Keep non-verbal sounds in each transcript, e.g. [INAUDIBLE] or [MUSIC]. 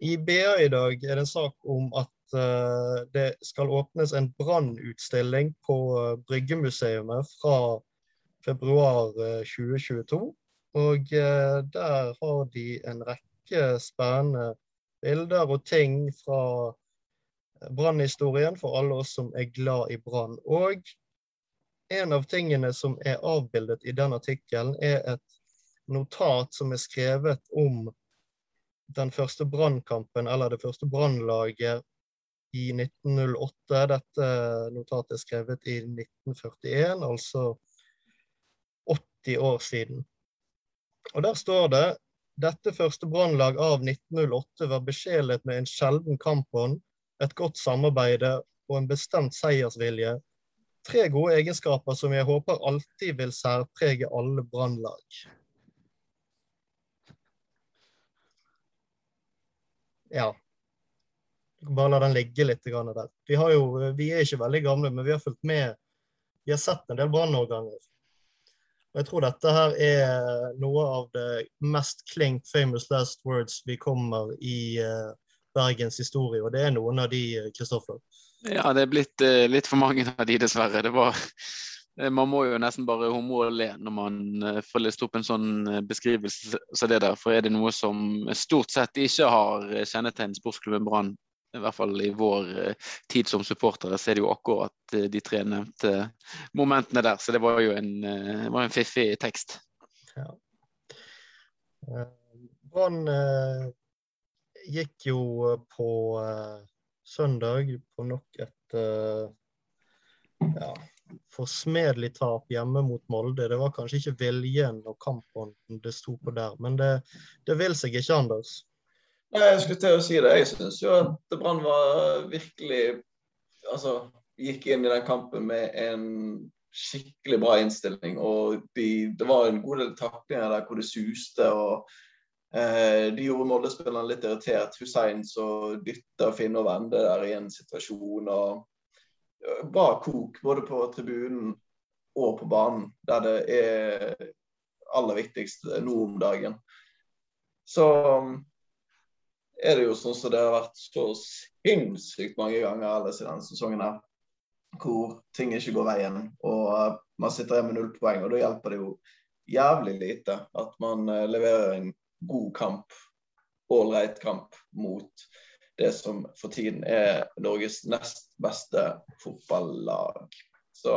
I BA i dag er det en sak om at uh, det skal åpnes en brannutstilling på uh, Bryggemuseet fra februar uh, 2022. Og der har de en rekke spennende bilder og ting fra brannhistorien for alle oss som er glad i brann. Og en av tingene som er avbildet i den artikkelen, er et notat som er skrevet om den første brannkampen, eller det første brannlaget i 1908. Dette notatet er skrevet i 1941, altså 80 år siden. Og Der står det dette første brannlag av 1908 var besjelet med en sjelden kampånd, et godt samarbeide og en bestemt seiersvilje. Tre gode egenskaper som jeg håper alltid vil særprege alle brannlag. Ja. Bare la den ligge litt der. Vi, jo, vi, er ikke veldig gamle, men vi har fulgt med. Vi har sett en del brannårganger. Og jeg tror dette her er noe av det mest klingt famous last words vi kommer i uh, Bergens historie, og det er noen av de, Kristoffer. Ja, det er blitt uh, litt for mange av de, dessverre. Det var Eh, man må jo nesten bare humre og le når man eh, får lest opp en sånn eh, beskrivelse som det der. For er det noe som stort sett ikke har kjennetegn sportsklubben Brann, i hvert fall i vår tid som supportere, så er det jo akkurat de tre nevnte momentene der. Så det var jo en, var en fiffig tekst. Ja. Brann gikk jo på søndag på nok et ja, forsmedelig tap hjemme mot Molde. Det var kanskje ikke viljen og kampånden det sto på der, men det, det vil seg ikke, Anders? Nei, Jeg skulle til å si det. Jeg syns jo at Brann var virkelig Altså gikk inn i den kampen med en skikkelig bra innstilling. Og de, det var en god del taklinger der hvor det suste. og eh, De gjorde Molde-spillerne litt irritert. Hussein så dytta Finn og Vende der i en situasjon. og bra kok både på tribunen og på banen, der det er aller viktigst nå om dagen. Så um, er det jo sånn som det har vært så sinnssykt mange ganger ellers i denne sesongen her, hvor ting ikke går veien, og uh, man sitter igjen med null poeng. Og da hjelper det jo jævlig lite at man uh, leverer en god kamp, ålreit kamp, mot det som for tiden er Norges nest beste fotballag. Så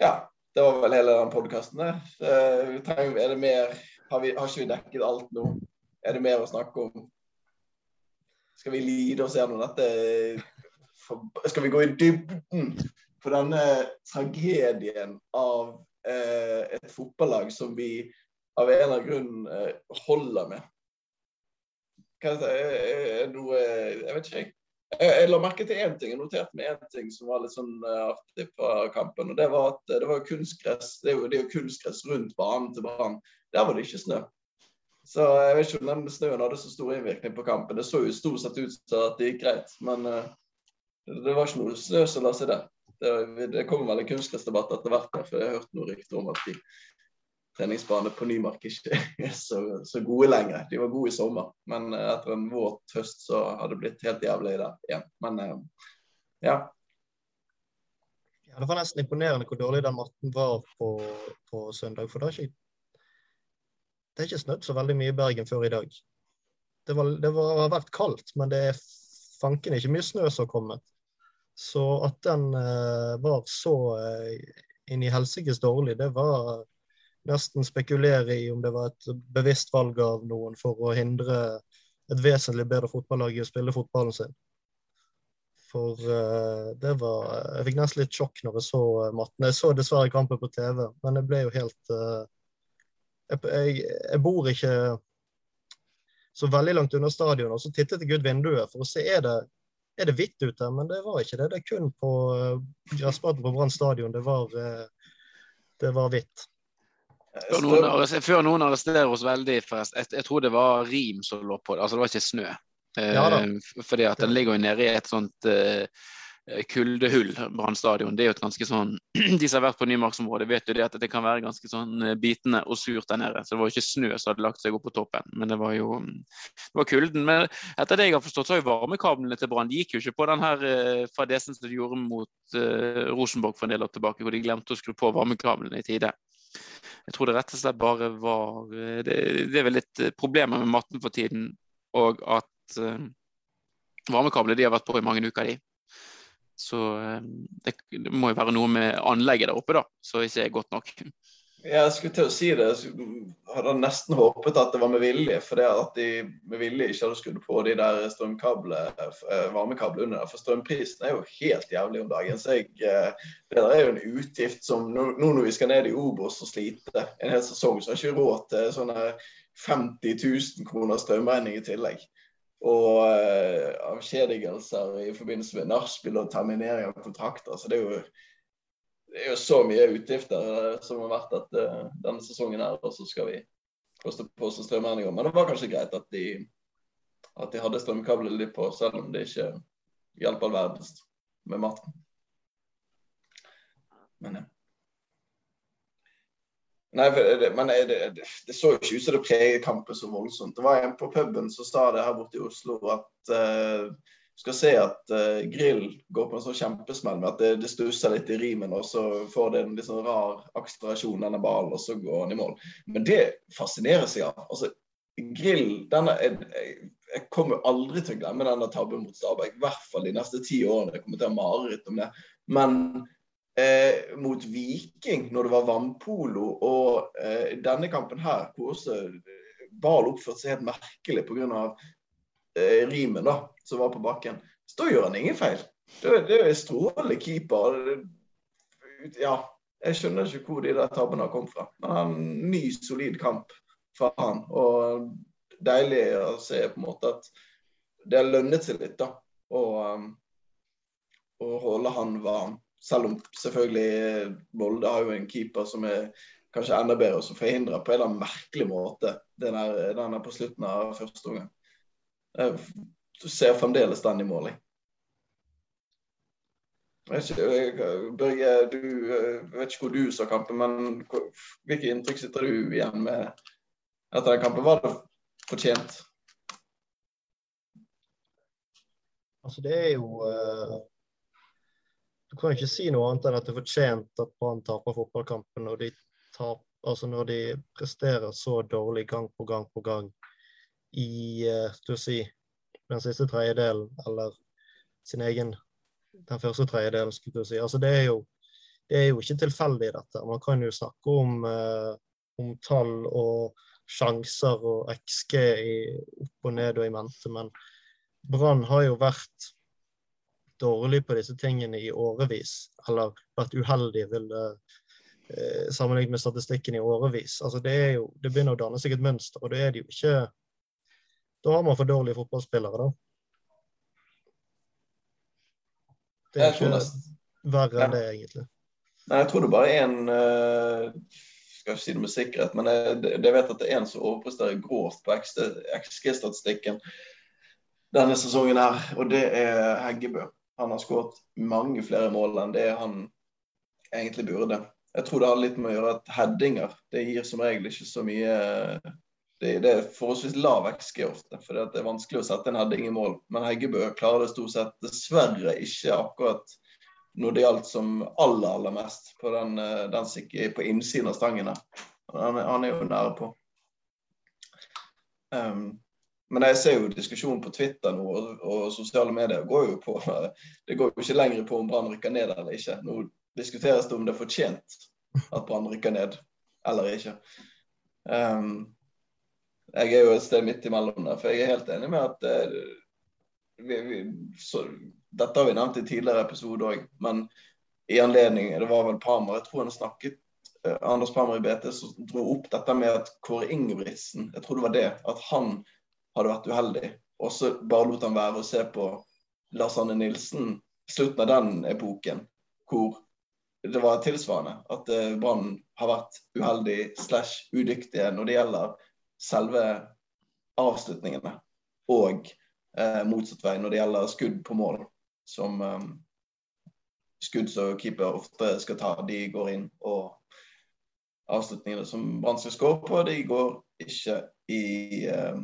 ja. Det var vel hele den podkasten. Eh, er det mer har, vi, har ikke vi dekket alt nå? Er det mer å snakke om? Skal vi lide oss gjennom dette? Skal vi gå i dybden på denne tragedien av eh, et fotballag som vi av en eller annen grunn eh, holder med? Hva er noe Jeg vet ikke, jeg. Jeg la merke til én ting. Jeg noterte meg én ting som var litt sånn artig fra kampen. og Det var at det var kunstgress det er jo, kunstgress rundt banen til Brann. Der var det ikke snø. Så jeg vet ikke om den snøen hadde så stor innvirkning på kampen. Det så jo stort sett ut som at det gikk greit, men det var ikke noe snø som la seg der. Det, det kommer vel en kunstgressdebatt etter hvert, for jeg har hørt noe rykter om at de treningsbane på Nymark ikke er så, så, gode lenger. De var gode i sommer, men eh, etter en våt høst så har det blitt helt jævlig der igjen. Men eh, ja. ja. Det var nesten imponerende hvor dårlig den matten var på, på søndag. For det har ikke, er ikke snødd så veldig mye i Bergen før i dag. Det, var, det var, har vært kaldt, men det er fanken ikke mye snø som har kommet. Så at den uh, var så uh, inn i helsikes dårlig, det var nesten spekulere i om det var et bevisst valg av noen for å hindre et vesentlig bedre fotballag i å spille fotballen sin. For uh, det var Jeg fikk nesten litt sjokk når jeg så uh, matten. Jeg så dessverre kampen på TV, men jeg ble jo helt uh, jeg, jeg, jeg, bor ikke så veldig langt unna stadionet, og så tittet jeg ut vinduet for å se er det er det hvitt ute, men det var ikke det. Det er kun på gressbanen på Brann stadion det var, det var hvitt. Før noen, før noen arresterer oss veldig, forresten. Jeg, jeg, tror det var rim som lå på det. Altså det var ikke snø. Eh, ja, fordi at den ligger jo nede i et sånt eh, eh, kuldehull, Brann stadion. Det er jo et ganske sånn [CLEARS THROAT] De som har vært på Nymarksområdet, vet jo det at det kan være ganske sånn eh, bitende og surt der nede. Så det var jo ikke snø som hadde lagt seg opp på toppen, men det var jo det var kulden. Men etter det jeg har forstått, så har jo varmekablene til Brann gikk jo ikke på den her fadesen som de gjorde mot uh, Rosenborg for en del år tilbake, hvor de glemte å skru på varmekablene i tide. Jeg tror det rett og slett bare var Det, det er vel litt problemer med matten for tiden, og at uh, varmekablene de har vært på i mange uker, de. Så eh, det, det, må jo være noe med anlegget der oppe, da, som ikke er godt nok. Jeg skulle til å si det. Jeg hadde nesten håpet at det var med vilje. For det at de med vilje ikke hadde skrudd på de der eh, varmekablene under. For strømprisen er jo helt jævlig om dagen. Så jeg, eh, det der er jo en utgift som Nå når vi skal ned i Obos og slite en hel sesong, så har jeg ikke råd til sånne 50 000 kroner strømregning i tillegg og uh, avskjedigelser i forbindelse med nachspiel og terminering av kontrakter. Så det er jo, det er jo så mye utgifter uh, som har vært at, uh, denne sesongen her, og så skal vi koste på oss strømregninger. Men det var kanskje greit at de, at de hadde strømkabler litt på, selv om det ikke hjalp all verdens med maten. Men ja. Nei, det, men det, det, det, så jo ikke ut som det preget kampen så voldsomt. Det var en på puben som sa det her borte i Oslo at uh, skal se at uh, Grill går på en sånn kjempesmell med at det, det stusser litt i rimen, og så får det en litt sånn rar akselerasjon, denne ballen, og så går han i mål. Men det fascinerer seg av. Altså, Grill denne, jeg, jeg, kommer aldri til å glemme denne tabben mot Stabæk. I hvert fall de neste ti årene. Jeg kommer til å ha mareritt om det. Men eh, mot Viking når det var vannpolo, og eh, denne kampen her, hvor også eh, oppførte seg helt merkelig pga. Eh, rimet da, som var på bakken, så da gjør han ingen feil. Det, det er strålende keeper. Ja, jeg skjønner ikke hvor de der tabbene har kommet fra. Men han ny, solid kamp for han. Og deilig å se på en måte at det har lønnet seg litt, da. Og, og å holde han varm. Selv om selvfølgelig Molde har jo en keeper som er kanskje enda bedre, som forhindrer på en eller annen merkelig måte den er, er på slutten av første omgang. Ser fremdeles den i mål. Børge, du vet ikke hvor du så kampen, men hvilke inntrykk sitter du igjen med etter den kampen? Var det fortjent? Altså, det er jo uh du kan ikke si noe annet enn at det er fortjent at Brann taper fotballkampen når de, tar, altså når de presterer så dårlig gang på gang på gang i uh, si, den siste tredjedelen, eller sin egen den første tredjedelen, skulle du si. Altså det er jo, det er jo ikke tilfeldig, dette. Man kan jo snakke om, eh, om tall og sjanser og XG i opp og ned og i mente, men Brann har jo vært dårlig på disse tingene i årevis, eller vært uheldig, vil eh, sammenlignet med statistikken i årevis. Altså det, jo, det begynner å danne seg et mønster, og det er det jo ikke Da har man for dårlige fotballspillere, da. Det er ikke verre enn det, egentlig. Nei, jeg tror det bare er en uh, Skal ikke si det med sikkerhet, men jeg, jeg vet at det er en som overpresterer grovt på XG-statistikken denne sesongen her, og det er Heggebø. Han har skåret mange flere mål enn det han egentlig burde. Jeg tror det har litt med å gjøre at headinger det gir som regel ikke så mye Det, det er forholdsvis lav XG ofte, for det er vanskelig å sette en heading i mål. Men Heggebø klarer det stort sett dessverre ikke akkurat når det gjaldt som aller, aller mest på den, den på innsiden av stangene. Han, han er jo nære på. Um, men jeg ser jo diskusjonen på Twitter nå, og, og, sosiale medier går jo på [LAUGHS] Det går jo ikke lenger på om Brann rykker ned eller ikke. Nå diskuteres det om det er fortjent at Brann rykker ned eller ikke. Um, jeg er jo et sted midt imellom der, for jeg er helt enig med at uh, vi, vi, så, Dette har vi nevnt i tidligere episode òg, men i anledning Det var vel Pamer, jeg tror han snakket uh, Anders Pamer i BT som dro opp dette med at Kåre Ingebrigtsen Jeg tror det var det. At han hadde vært uheldig. Og så bare lot han være å se på Lars Anne Nilsen, slutten av den epoken, hvor det var tilsvarende. At eh, Brann har vært uheldig slash udyktige når det gjelder selve avslutningene. Og eh, motsatt vei når det gjelder skudd på mål, som, eh, skudd som keeper ofte skal ta, de går inn. Og avslutningene som Brann skal skåre på, de går ikke i eh,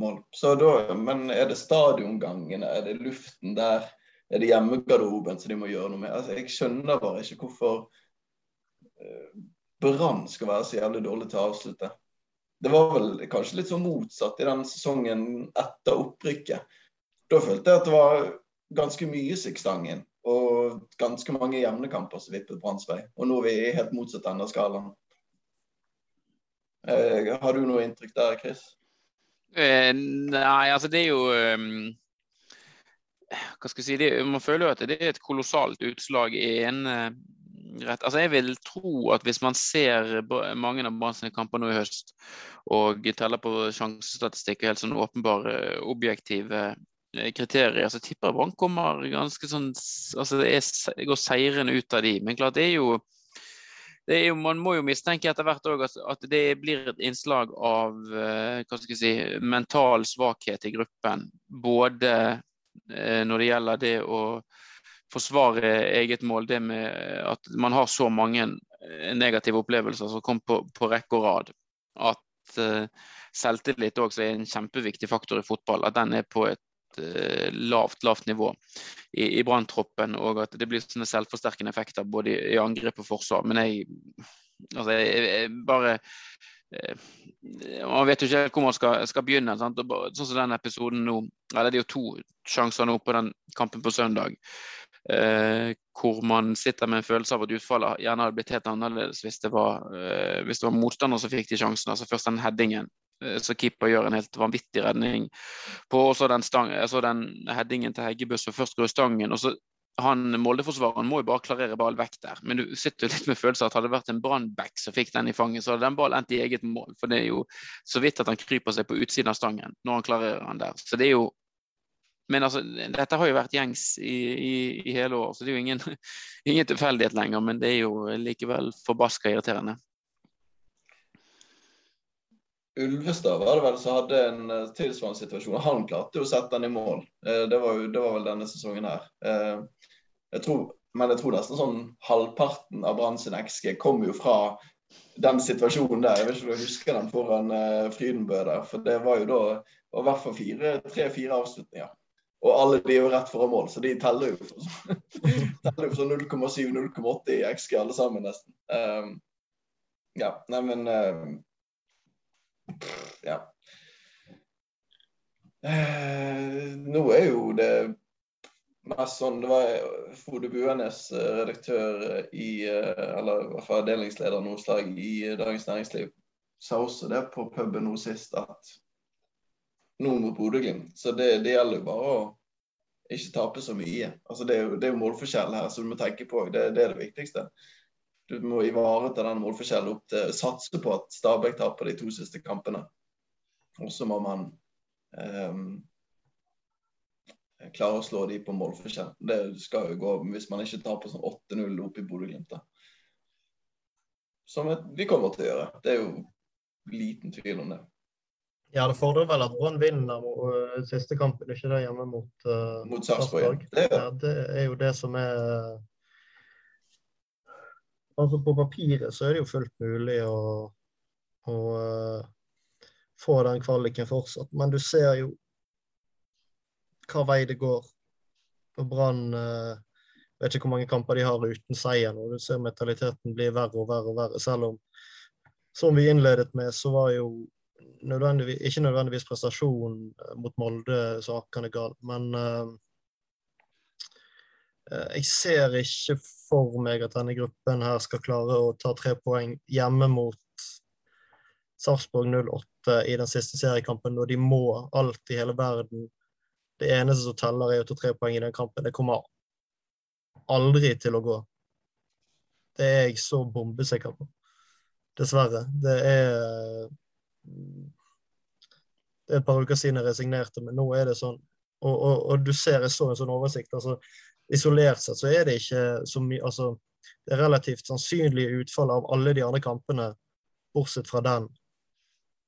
mål. Så da, men er det stadiongangene, er det luften der, er det hjemmegarderoben som de må gjøre noe med? Altså, jeg skjønner bare ikke hvorfor eh, Brann skal være så jævlig dårlig til å avslutte. Det var vel kanskje litt sånn motsatt i den sesongen etter opprykket. Da følte jeg at det var ganske mye Sikstangen og ganske mange jevne kamper som vippet Branns vei. Og nå er vi helt motsatt ende av skalaen. Eh, har du noe inntrykk der, Chris? Eh, nei, altså det er jo um, Hva skal jeg si det, Man føler jo at det er et kolossalt utslag i en uh, rett. Altså Jeg vil tro at hvis man ser mange av Branns kamper nå i høst, og teller på sjansestatistikk og helt sånn åpenbare objektive eh, kriterier, så tipper jeg Brann kommer ganske sånn altså det, er, går seirende ut av de. Men klart det er jo jo, man må jo mistenke etter hvert at, at, det blir et innslag av uh, hva skal jeg si, mental svakhet i gruppen. Både uh, når det gjelder det å forsvare eget mål, det med at man har så mange eh, negative opplevelser som kom på, på rekke og rad. At uh, selvtillit også er en kjempeviktig faktor i fotball. At den er på et uh, lavt, lavt nivå i, i branntroppen, og at det blir sånne selvforsterkende effekter både i, i angrep og forsvar. Men jeg, altså, jeg, jeg bare man vet jo ikke hvor man skal, skal begynne. Sant? Sånn som den episoden nå, eller Det er jo to sjanser nå på den kampen på søndag. Eh, hvor man sitter med en følelse av at utfallet gjerne hadde blitt helt annerledes hvis det var, eh, hvis det var motstander som fikk de sjansene. altså Først den headingen Eh, så keeper gjør en helt vanvittig redning på også den, stang, altså den headingen til Heggebø som først går i stangen. og så han Molde-forsvareren må jo bare klarere ball vekk der. Men du sitter jo litt med følelsen at hadde det vært en brannback som fikk den i fanget, så hadde den ballen endt i eget mål. For det er jo så vidt at han kryper seg på utsiden av stangen når han klarerer den der. Så det er jo Men altså, dette har jo vært gjengs i, i, i hele år, så det er jo ingen, [LAUGHS] ingen tilfeldighet lenger. Men det er jo likevel forbaska irriterende. Ulvestad var det vel som hadde en uh, tilsvarende situasjon. Han klarte jo å sette den i mål. Uh, det, var jo, det, var vel denne sesongen her. Uh, jeg tror, men jeg tror nesten sånn halvparten av Brann sin XG kom jo fra den situasjonen der. Jeg vet ikke om du husker den foran Frydenbø der. For det var jo da i hvert fall tre-fire avslutninger. Og alle de er jo rett foran mål, så de teller jo for, [LAUGHS] for 0,7-0,8 i XG alle sammen, nesten. ja, nei, men ja. Uh, nå er jo det mest sånn Det var Frode Buenes, eh, redaktør i eh, Eller i hvert fall avdelingsleder i Dagens Næringsliv, sa også det på puben nå sist at nå mot Bodø-Glimt. Så det, det, gjelder jo bare å ikke tape så mye. Altså det, er jo, målforskjell her, så du må tenke på det. Det er det viktigste du må ivareta den målforskjellen opp til Satse på at Stabæk taper de to siste kampene. Og så må man um, klare å slå de på målforskjell. Det skal jo gå hvis man ikke taper sånn 8-0 opp i Bodø-Glimt. Som vi kommer til å gjøre. Det er jo liten tvil om det. Ja, det fordrer vel at Brann vinner uh, siste kampen, ikke det hjemme mot, uh, mot Sarpsborg. Det, ja, det er jo det som er altså På papiret så er det jo fullt mulig å, å uh, få den kvaliken fortsatt, men du ser jo hva vei det går. Og Brann uh, vet ikke hvor mange kamper de har uten seier nå. Du ser mentaliteten blir verre og verre og verre. Selv om, som vi innledet med, så var jo nødvendigvis, ikke nødvendigvis prestasjonen eh, mot Molde sakene gal, men uh, jeg ser ikke for meg at denne gruppen her skal klare å ta tre poeng hjemme mot Sarpsborg 08 i den siste seriekampen, når de må alt i hele verden. Det eneste som teller, er å ta tre poeng i den kampen. Det kommer aldri til å gå. Det er jeg så bombesikker på. Dessverre. Det er Det er et par uker siden jeg resignerte, men nå er det sånn. Og, og, og du ser, jeg så en sånn oversikt. altså isolert sett så er det ikke så mye altså, Det er relativt sannsynlig utfall av alle de andre kampene, bortsett fra den,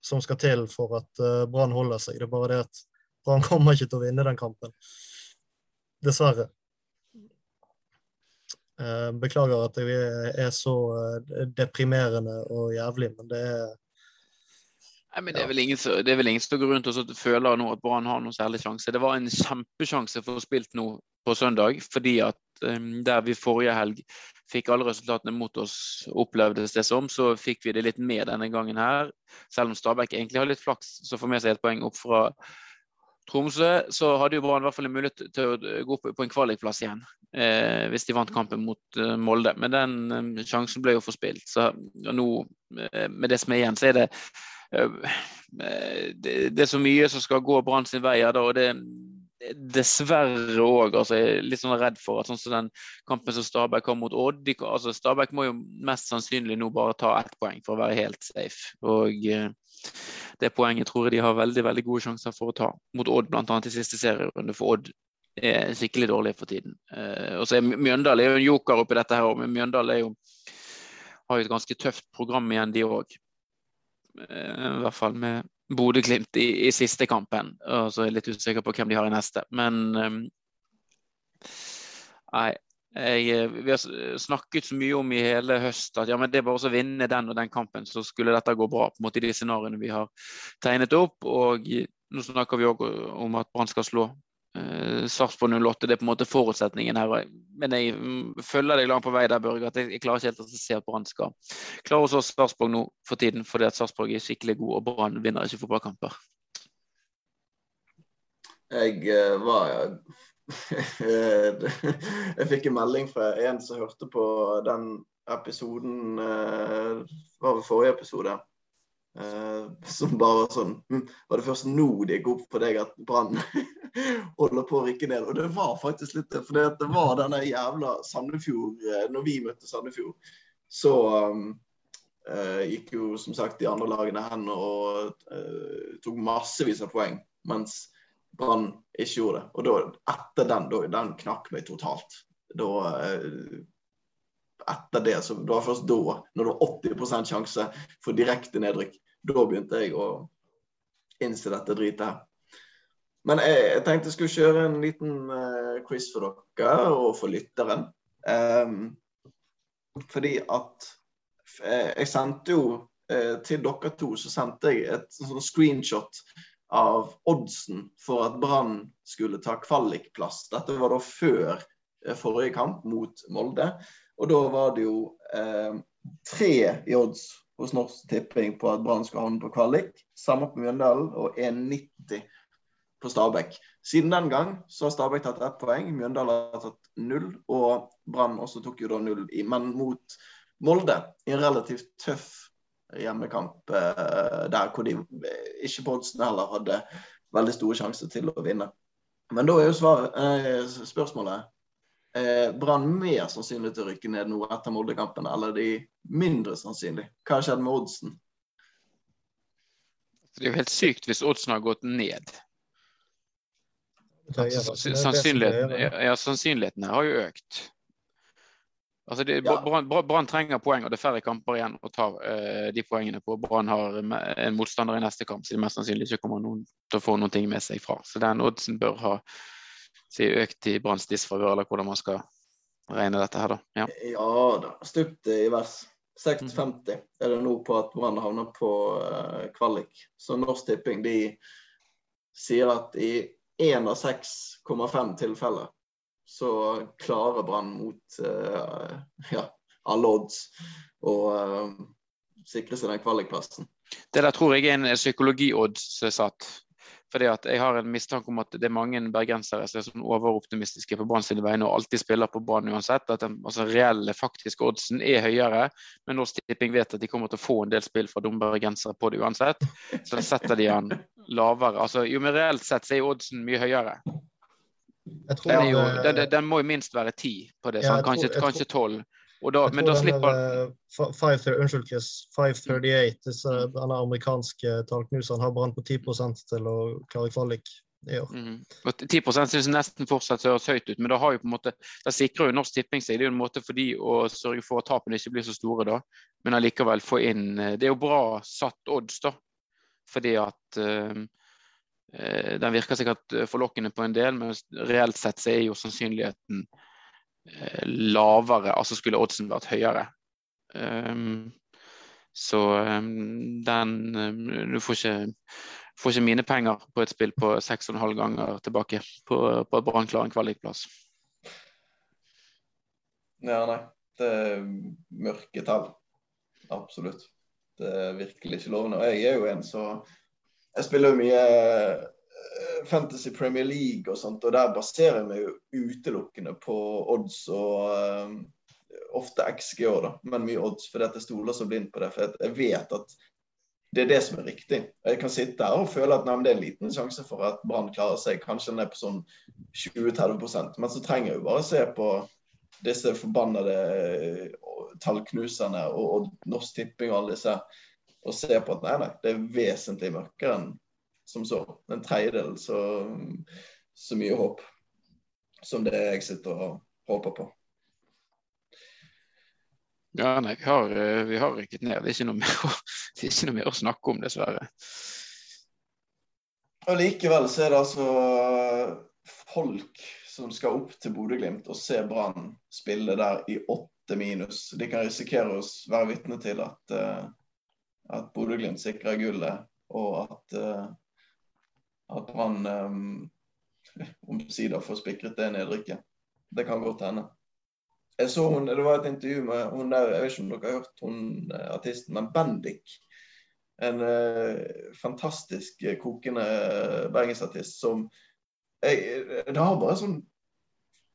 som skal til for at uh, Brann holder seg. Det er bare det at Brann kommer ikke til å vinne den kampen. Dessverre. Eh, Beklager at det er så eh, deprimerende og jævlig, men det er Nei, men det er vel ingen som, det er vel ingen som går rundt og føler nå at Brann har noen særlig sjanse. Det var en kjempesjanse for å spilt nå på søndag, fordi at um, der vi forrige helg fikk alle resultatene mot oss, opplevdes det som, så fikk vi det litt mer denne gangen her. Selv om Stabæk egentlig har litt flaks, så får med seg et poeng opp fra Tromsø, så hadde jo Brann i hvert fall en mulighet til å gå opp på en kvalikplass igjen. Eh, hvis de vant kampen mot eh, Molde. Men den eh, sjansen ble jo forspilt. Så nå, uh, med det som er igjen, så er det det, det, er så mye som skal gå Brann sin vei. Da, og det, dessverre òg altså, jeg er litt sånn redd for at sånn som den kampen som Stabæk har mot Odd de, altså, Stabæk må jo mest sannsynlig nå bare ta ett poeng for å være helt safe. Og eh, det poenget tror jeg de har veldig veldig gode sjanser for å ta mot Odd, bl.a. i siste serierunde. For Odd er skikkelig dårlig for tiden. Eh, og så er Mjøndal er jo en joker oppi dette her, men Mjøndal er jo, har jo et ganske tøft program igjen, de òg. Eh, I hvert fall med Bodø-Glimt i, i, siste kampen. Og så er jeg litt usikker på hvem de har i neste. Men um, nei. Jeg, eh, vi har snakket så mye om i hele høst at ja, men det er bare å vinne den og den kampen, så skulle dette gå bra. på en måte i de scenarioene vi har tegnet opp. Og nå snakker vi òg om at Brann skal slå Sarpsborg 08. Det er på en måte forutsetningen her. Men jeg mm, følger deg langt på vei der, Børge. at jeg, klarer ikke helt å se at Brann skal klare å slå Sarpsborg nå for tiden, fordi at Sarpsborg er skikkelig god, og Brann vinner ikke fotballkamper. Jeg uh, var [LAUGHS] Jeg fikk en melding fra en som hørte på den episoden uh, var det forrige episode. Uh, som bare var sånn hm, Var det først nå det gikk opp for deg at Brann [LAUGHS] holder på å rykke ned? Og det var faktisk litt det. For det var denne jævla Sandefjord uh, Når vi møtte Sandefjord, så um, uh, gikk jo som sagt de andre lagene hen og tok massevis av poeng. Mens Brann ikke gjorde det. Og da, etter den, da, den knakk meg totalt. Da etter det, så det var først da, når det var 80% sjanse for direkte nedrykk, da begynte jeg å innse dette dritet her. Men jeg, jeg, tenkte jeg skulle kjøre en liten uh, quiz for dere og for lytteren. Um, fordi at uh, jeg sendte jo uh, til dere to så sendte jeg et sånn screenshot av oddsen for at Brann skulle ta kvalikplass. Dette var da før forrige kamp mot Molde. Og da var det jo tre i odds hos Norsk Tipping på at Brann skal havne på kvalik. Samme på Mjøndalen og 1,90 på Stabæk. Siden den gang så har Stabæk tatt ett poeng, Mjøndalen har tatt null, og Brann også tok jo da null i. Men mot Molde i en relativt tøff hjemmekamp eh, der hvor de ikke på oddsene heller hadde veldig store sjanser til å vinne. Men da er jo svaret, eh, spørsmålet eh, Brann mer sannsynlig til å rykke ned nå etter Molde-kampen, eller er de mindre sannsynlig? Hva har skjedd med oddsen? Det er jo helt sykt hvis oddsen har gått ned. Sannsynligheten, ja, sannsynligheten har jo økt. Altså Brann ja. trenger poeng, og det er færre kamper igjen å ta uh, de poengene på. Brann har en motstander i neste kamp, så de mest sannsynlig ikke kommer noen til å få noen ting med seg fra. Så den oddsen bør ha si, økt i Branns disfavør, eller hvordan man skal regne dette her, da. Ja, ja da. Stupte i vers. 6,50 er det nå på at Brann havner på uh, kvalik. Så Norsk Tipping de sier at i én av 6,5 tilfeller så klarer Brann mot uh, ja, alle odds å uh, sikre seg den kvalikplassen. Det der tror jeg er en psykologi-odds satt. Fordi at Jeg har en mistanke om at det er mange bergensere som er sånn overoptimistiske på Brann sine vegne og alltid spiller på Brann uansett. At den altså, reelle, faktiske oddsen er høyere. Men Norsk Tipping vet at de kommer til å få en del spill fra dumme bergensere på det uansett. Så setter de den lavere. Altså, jo, men reelt sett så er oddsen mye høyere. Den, jo, den, den, må jo minst være ti på det, ja, kanskje tolv. Da, men da slipper uh, 538, disse, denne amerikanske tallknuseren, har Brann på 10 til å klare kvalik i år. Mm. 10 synes nesten fortsatt høres høyt ut, men da har jo på en måte, da sikrer jo Norsk Tipping seg. Det er jo en måte for de å sørge for at tapene ikke blir så store da, men allikevel få inn eh, Det er jo bra satt odds, da, fordi at uh, den virker sikkert forlokkende på en del, men reelt sett så er jo sannsynligheten eh, lavere, altså skulle oddsen vært høyere. Um, så um, den um, Du får ikke, får ikke, mine penger på et spill på 6,5 ganger tilbake på, på at Brann klarer en kvalikplass. Ja, nei. Det er mørke tall. Absolutt. Det er virkelig ikke lovende. Og jeg er jo en så Jeg spiller jo mye Fantasy Premier League og sånt, og der baserer jeg meg jo utelukkende på odds og um, ofte XG òg, da, men mye odds, fordi at jeg stoler så blindt på det. For jeg vet at det er det som er riktig. Jeg kan sitte her og føle at nei, det er en liten sjanse for at Brann klarer seg. Kanskje den er på sånn 20-30% men så trenger jeg jo bare se på disse forbannede tallknuserne og, og Norsk Tipping og alle disse, og se på at nei, nei, det er vesentlig mørkere enn som så. En tredjedel så, så mye håp som det jeg sitter og håper på. Ja, nei, vi har, eh, vi har rykket ned. Det er, ikke noe mer å, [LAUGHS] det ikke noe mer å snakke om, dessverre. Og Likevel så er det altså folk som skal opp til Bodø-Glimt og se Brann spille der i åtte minus. De kan risikere å være vitne til at, uh, at Bodø-Glimt sikrer gullet, og at, uh, at Brann um, omsider får spikret det nedrykket. Det kan godt hende. Jeg så hun, Det var et intervju med hun der, jeg vet ikke om dere har hørt hun artisten, men Bendik. En uh, fantastisk kokende bergensartist som jeg, Det har bare sånn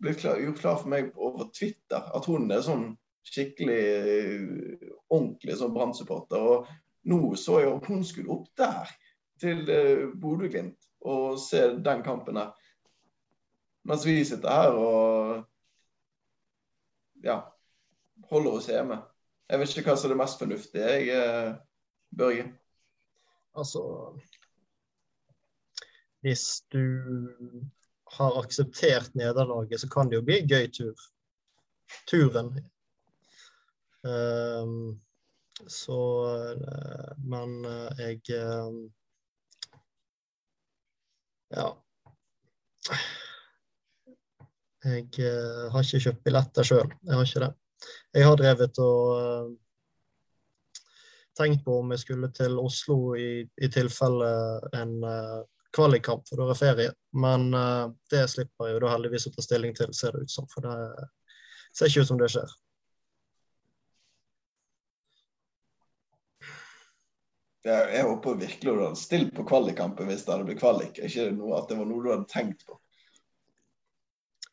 blitt klar, gjort klar for meg over Twitter at hun er sånn skikkelig eh, ordentlig sånn Brann-supporter. Og nå så jeg at hun skulle opp der, til uh, Bodø-Glimt, og se den kampen her. Mens vi sitter her og ja, holder oss hjemme. Jeg vet ikke hva som er det mest fornuftige, jeg, uh, Børge. Altså Hvis du har akseptert nederlaget, så kan det jo bli en gøy tur. Turen. Um, så uh, Men jeg Ja. Jeg har ikke kjøpt billetter sjøl. Jeg har ikke det. Jeg har drevet og tenkt på om jeg skulle til Oslo i, i tilfelle en kvalikkamp, for da er det ferie. Men uh, det slipper jeg jo da heldigvis å ta stilling til, ser det ut som. For det ser ikke ut som det skjer. Jeg, jeg håper virkelig du hadde stilt på kvalikkampen hvis det hadde blitt kvalik. Ikke noe, at det var noe du hadde tenkt på.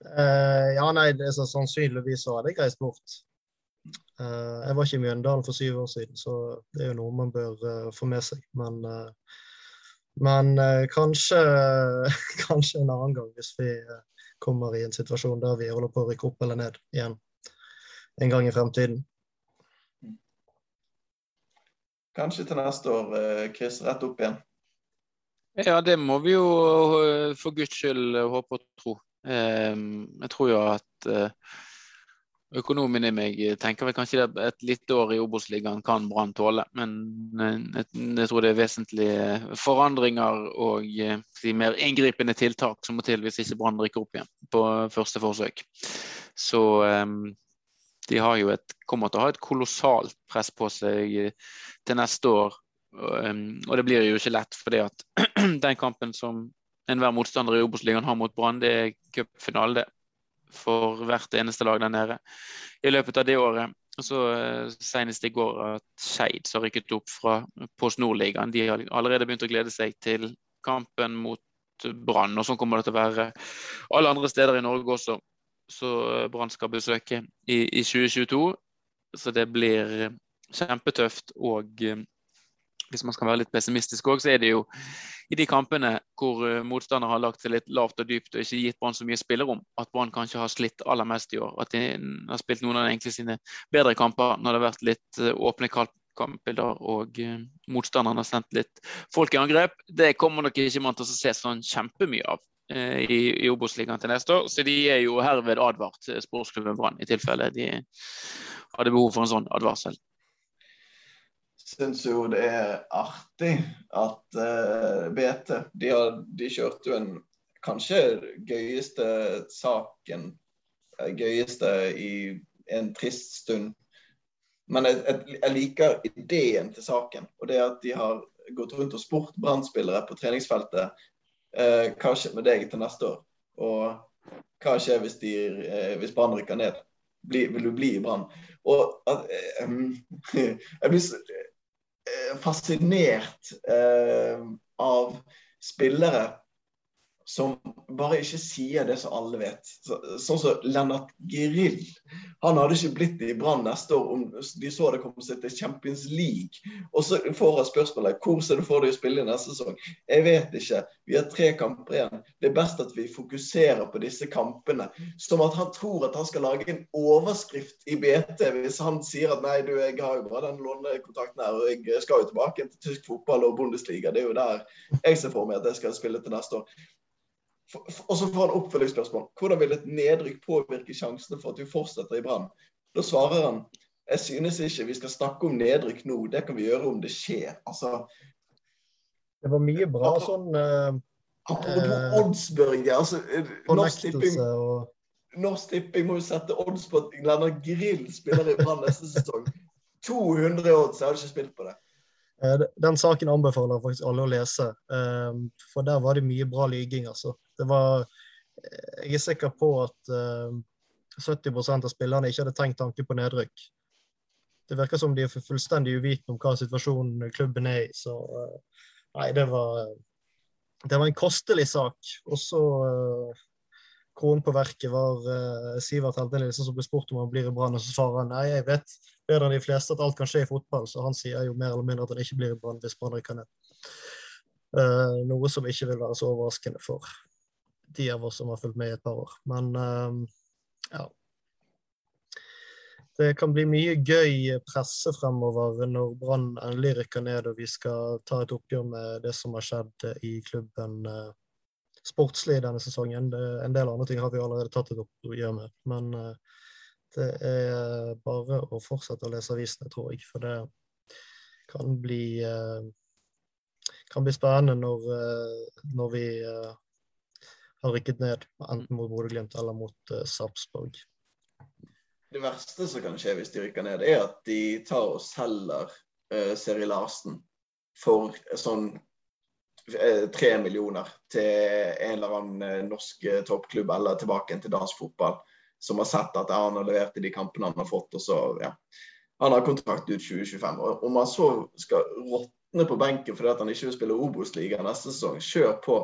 Uh, ja, nei, det så sannsynligvis så hadde jeg reist bort. Uh, jeg var ikke i Mjøndalen for syv år siden, så det er jo noe man bør uh, få med seg. Men men kanskje, [LAUGHS] kanskje, en annen gang, hvis vi kommer i en situasjon der vi holder på å rykke opp eller ned igjen en gang i fremtiden. Kanskje til neste år, eh, Chris, rett opp igjen. Ja, det må vi jo eh, for guds skyld håpe og tro. Jeg tror jo at Økonomen i meg tenker vel kanskje et lite år i Obos-ligaen kan Brann tåle, men jeg, tror det er vesentlige forandringer og eh, de mer inngripende tiltak som må til hvis ikke Brann rykker opp igjen på første forsøk. Så um, de har et, kommer til å ha et kolossalt press på seg eh, til neste år. Um, og det blir jo ikke lett, fordi at [CLEARS THROAT] den kampen som enhver motstander i Obos-ligaen har mot Brann, det er cupfinale, for hvert eneste lag der nede i løpet av det året. Så eh, Senest i går at Skeid, har rykket opp fra Post Nord-ligaen, de har allerede begynt å glede seg til kampen mot Brann. Og sånn kommer det til å være alle andre steder i Norge også, eh, Brann skal besøke i, i 2022. Så det blir kjempetøft. Og eh, hvis man skal være litt pessimistisk òg, så er det jo i de kampene hvor uh, motstander har lagt seg litt lavt og dypt og ikke gitt Brann så mye spillerom, at Brann kanskje har slitt aller mest i år. At de har spilt noen av egentlig sine bedre kamper når det har vært litt åpne kampbilder og motstanderen har sendt litt folk i angrep. Det kommer nok ikke man til å se sånn kjempemye av i, i Obos-ligaen til neste år. Så de er jo herved advart sportsklubben Brann, i tilfelle de hadde behov for en sånn advarsel syns jo det er artig at uh, BT de, har, de kjørte jo en kanskje gøyeste saken gøyeste i en trist stund. Men jeg, jeg, liker ideen til saken. Og det at de har gått rundt og spurt brann på treningsfeltet eh, hva skjer med deg til neste år? Og hva skjer hvis, de, eh, hvis Brann rykker ned? Bli, vil du bli i Brann? Og at, eh, [LAUGHS] jeg blir så eh, fascinert eh, av spillere som bare ikke sier det som alle vet. Så, sånn som Lennart Grill. Han hadde ikke blitt i Brann neste år om de så det kom seg til Champions League. Og så får han spørsmålet hvor ser du for deg å spille i neste sesong. Jeg vet ikke. Vi har tre kamper igjen. Det er best at vi fokuserer på disse kampene. Som at han tror at han skal lage en overskrift i BT hvis han sier at nei, du, jeg har jo bare den lånekontrakten her, og jeg skal jo tilbake til tysk fotball og Bundesliga. Det er jo der jeg ser for meg at jeg skal spille til neste år. Og så får han oppfølgingsspørsmål. Hvordan vil et nedrykk påvirke sjansene for at du fortsetter i Brann? Da svarer han jeg synes ikke vi skal snakke om nedrykk nå, det kan vi gjøre om det skjer. Altså, det var mye bra sånn uh, Apropos odds, Børge. Altså, eh, Norsk Tipping, og... Norsk Tipping må jo sette odds på at Lennart Grill spiller i Brann neste sesong. 200 odds, jeg hadde ikke spilt på det. Den saken anbefaler faktisk alle å lese, for der var det mye bra lyging. altså det var eh, Jeg er sikker på at uh, eh, 70 av spillerne ikke hadde tenkt tanke på nedrykk. Det virker som de er fullstendig uvitende om hva situasjonen klubben er i. Så uh, nei, det var, det var en kostelig sak. Og så kronen på verket var uh, Sivert Heltenilsen som ble spurt om han blir i Brann, og så svarer han nei, jeg vet bedre enn de fleste at alt kan skje i fotball, så han sier jo mer eller mindre at han ikke blir i Brann hvis Brann rykker ned. Uh, noe som ikke vil være så overraskende for de av oss som har fulgt med i et par år. Men uh, ja. Det kan bli mye gøy presse fremover når Brann endelig rykker ned og vi skal ta et oppgjør med det som har skjedd i klubben uh, sportslig denne sesongen. En del andre ting har vi allerede tatt et oppgjør med. Men uh, det er bare å fortsette å lese avisene, tror jeg. For det kan bli, kan bli spennende når, når vi har rykket ned, enten mot Bodø-Glimt eller mot uh, Sarpsborg. Det verste som kan skje hvis de rykker ned, er at de tar og selger uh, Seri Larsen for sånn tre millioner til en eller annen norsk toppklubb eller tilbake til dansk fotball, som har sett at han har levert i de kampene han har fått. og så, ja. Han har kontrakt ut 2025. og Om han så skal råtne på benken fordi han ikke vil spille Obos-ligaen neste sesong, kjør på.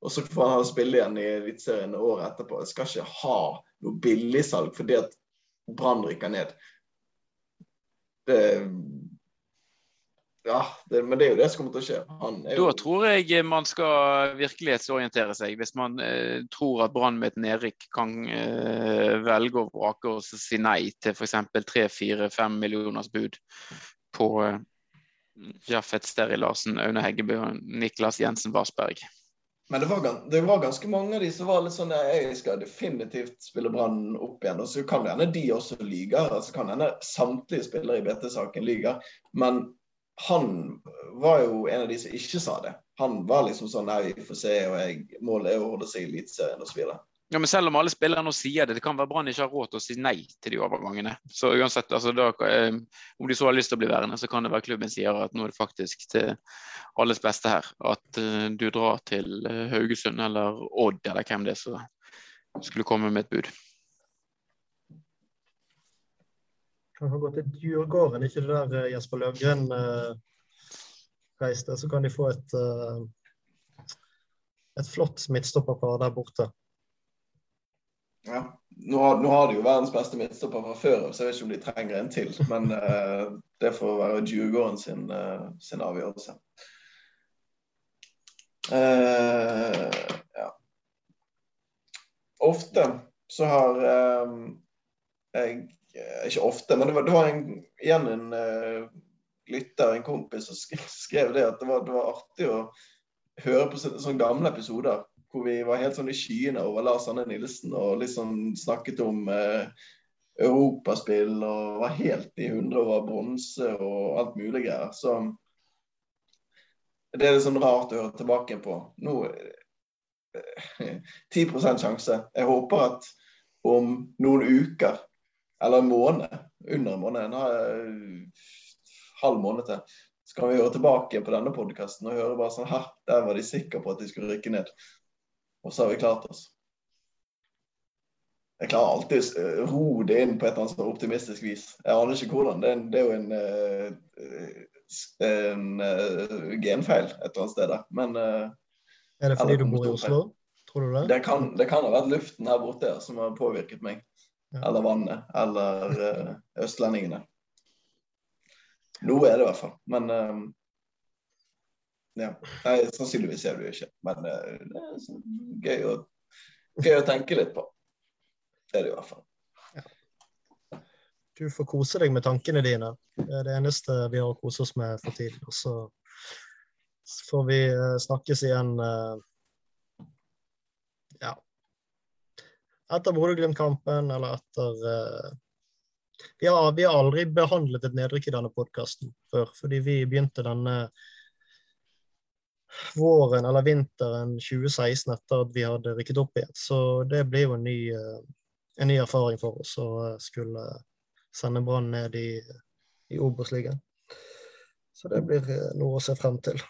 Og så får han spille igjen i Eliteserien året etterpå. Jeg skal ikke ha noe billigsalg fordi at Brann rykker ned. Det ja, det, men det er jo det som kommer til å skje. Jo... Da tror jeg man skal virkelighetsorientere seg. Hvis man eh, tror at Brann med et nedrykk kan eh, velge å vrake og si nei til f.eks. 3-4-5 millioners bud på eh, Jaffet Steri Larsen, Aune Heggebø og Niklas Jensen Varsberg. Men det var, det var, ganske mange av de som var litt sånn Jeg skal definitivt spille Brann opp igjen. Og så kan det hende de også lyger. altså kan hende samtlige spillere i BT-saken lyger. Men han var jo en av de som ikke sa det. Han var liksom sånn Nei, vi får se, og jeg, målet er å holde seg i Eliteserien osv. Ja, men selv om alle spillere nå sier det, det kan være Brann ikke har råd til å si nei til de overgangene. Så uansett, altså, da, eh, Om de så har lyst til å bli værende, så kan det være klubben sier at nå er det faktisk til alles beste her. At uh, du drar til uh, Haugesund eller Odd eller hvem det er som skulle komme med et bud. Kan gå til Djurgården, ikke det der Jesper Løvgren uh, reiste. Så kan de få et, et flott midtstopperpar der borte. Ja. Nå har, nå har, de jo verdens beste midtstopper fra før så jeg vet ikke om de trenger en til. Men uh, det får være Djurgården sin, uh, sin avgjørelse. Uh, ja. Ofte så har jeg Ikke ofte, men det var, det var en, igjen en lytter, en kompis, som skrev, det at det var, det var artig å høre på sånne gamle episoder hvor vi var helt sånn i skyene over Lars Anne Nilsen og liksom snakket om eh, europaspill og var helt i hundre over bronse og alt mulig greier. Så det er litt sånn rart å høre tilbake på. Nå 10 eh, [LAUGHS] sjanse. Jeg håper at om noen uker, eller en måned, under en måned, en eh, halv måned til, så kan vi høre tilbake på denne podkasten og høre bare sånn Her, der var de sikre på at de skulle rykke ned. Og så har vi klart oss. Jeg klarer alltid å ro det inn på et eller annet sånn optimistisk vis. Jeg aner ikke hvordan. Det er, det er jo en, en, en uh, genfeil et eller annet sted der. Men Er det fordi du bor i Oslo? Tror du det? Det kan, det kan ha vært luften her borte som har påvirket meg. Eller vannet. Eller østlendingene. Noe er det i hvert fall. Men ja. Nei, sannsynligvis er det jo ikke. Men det er sånn gøy å, gøy å tenke litt på. Det er det i hvert fall. Ja. Du får kose deg med tankene dine. Det er det eneste vi har å kose oss med for tiden. Og så får vi eh, snakkes igjen eh, ja, etter Bodø-Glimt-kampen eller etter uh, vi, har, vi, har, aldri behandlet et nedrykk i denne podkasten før, fordi vi begynte denne våren eller vinteren 2016 etter at vi hadde rykket opp igjen. Så det blir jo en ny uh, en ny erfaring for oss å eh, skulle sende Brann ned i, i Obos-ligaen. Så det blir eh, noe å se frem til.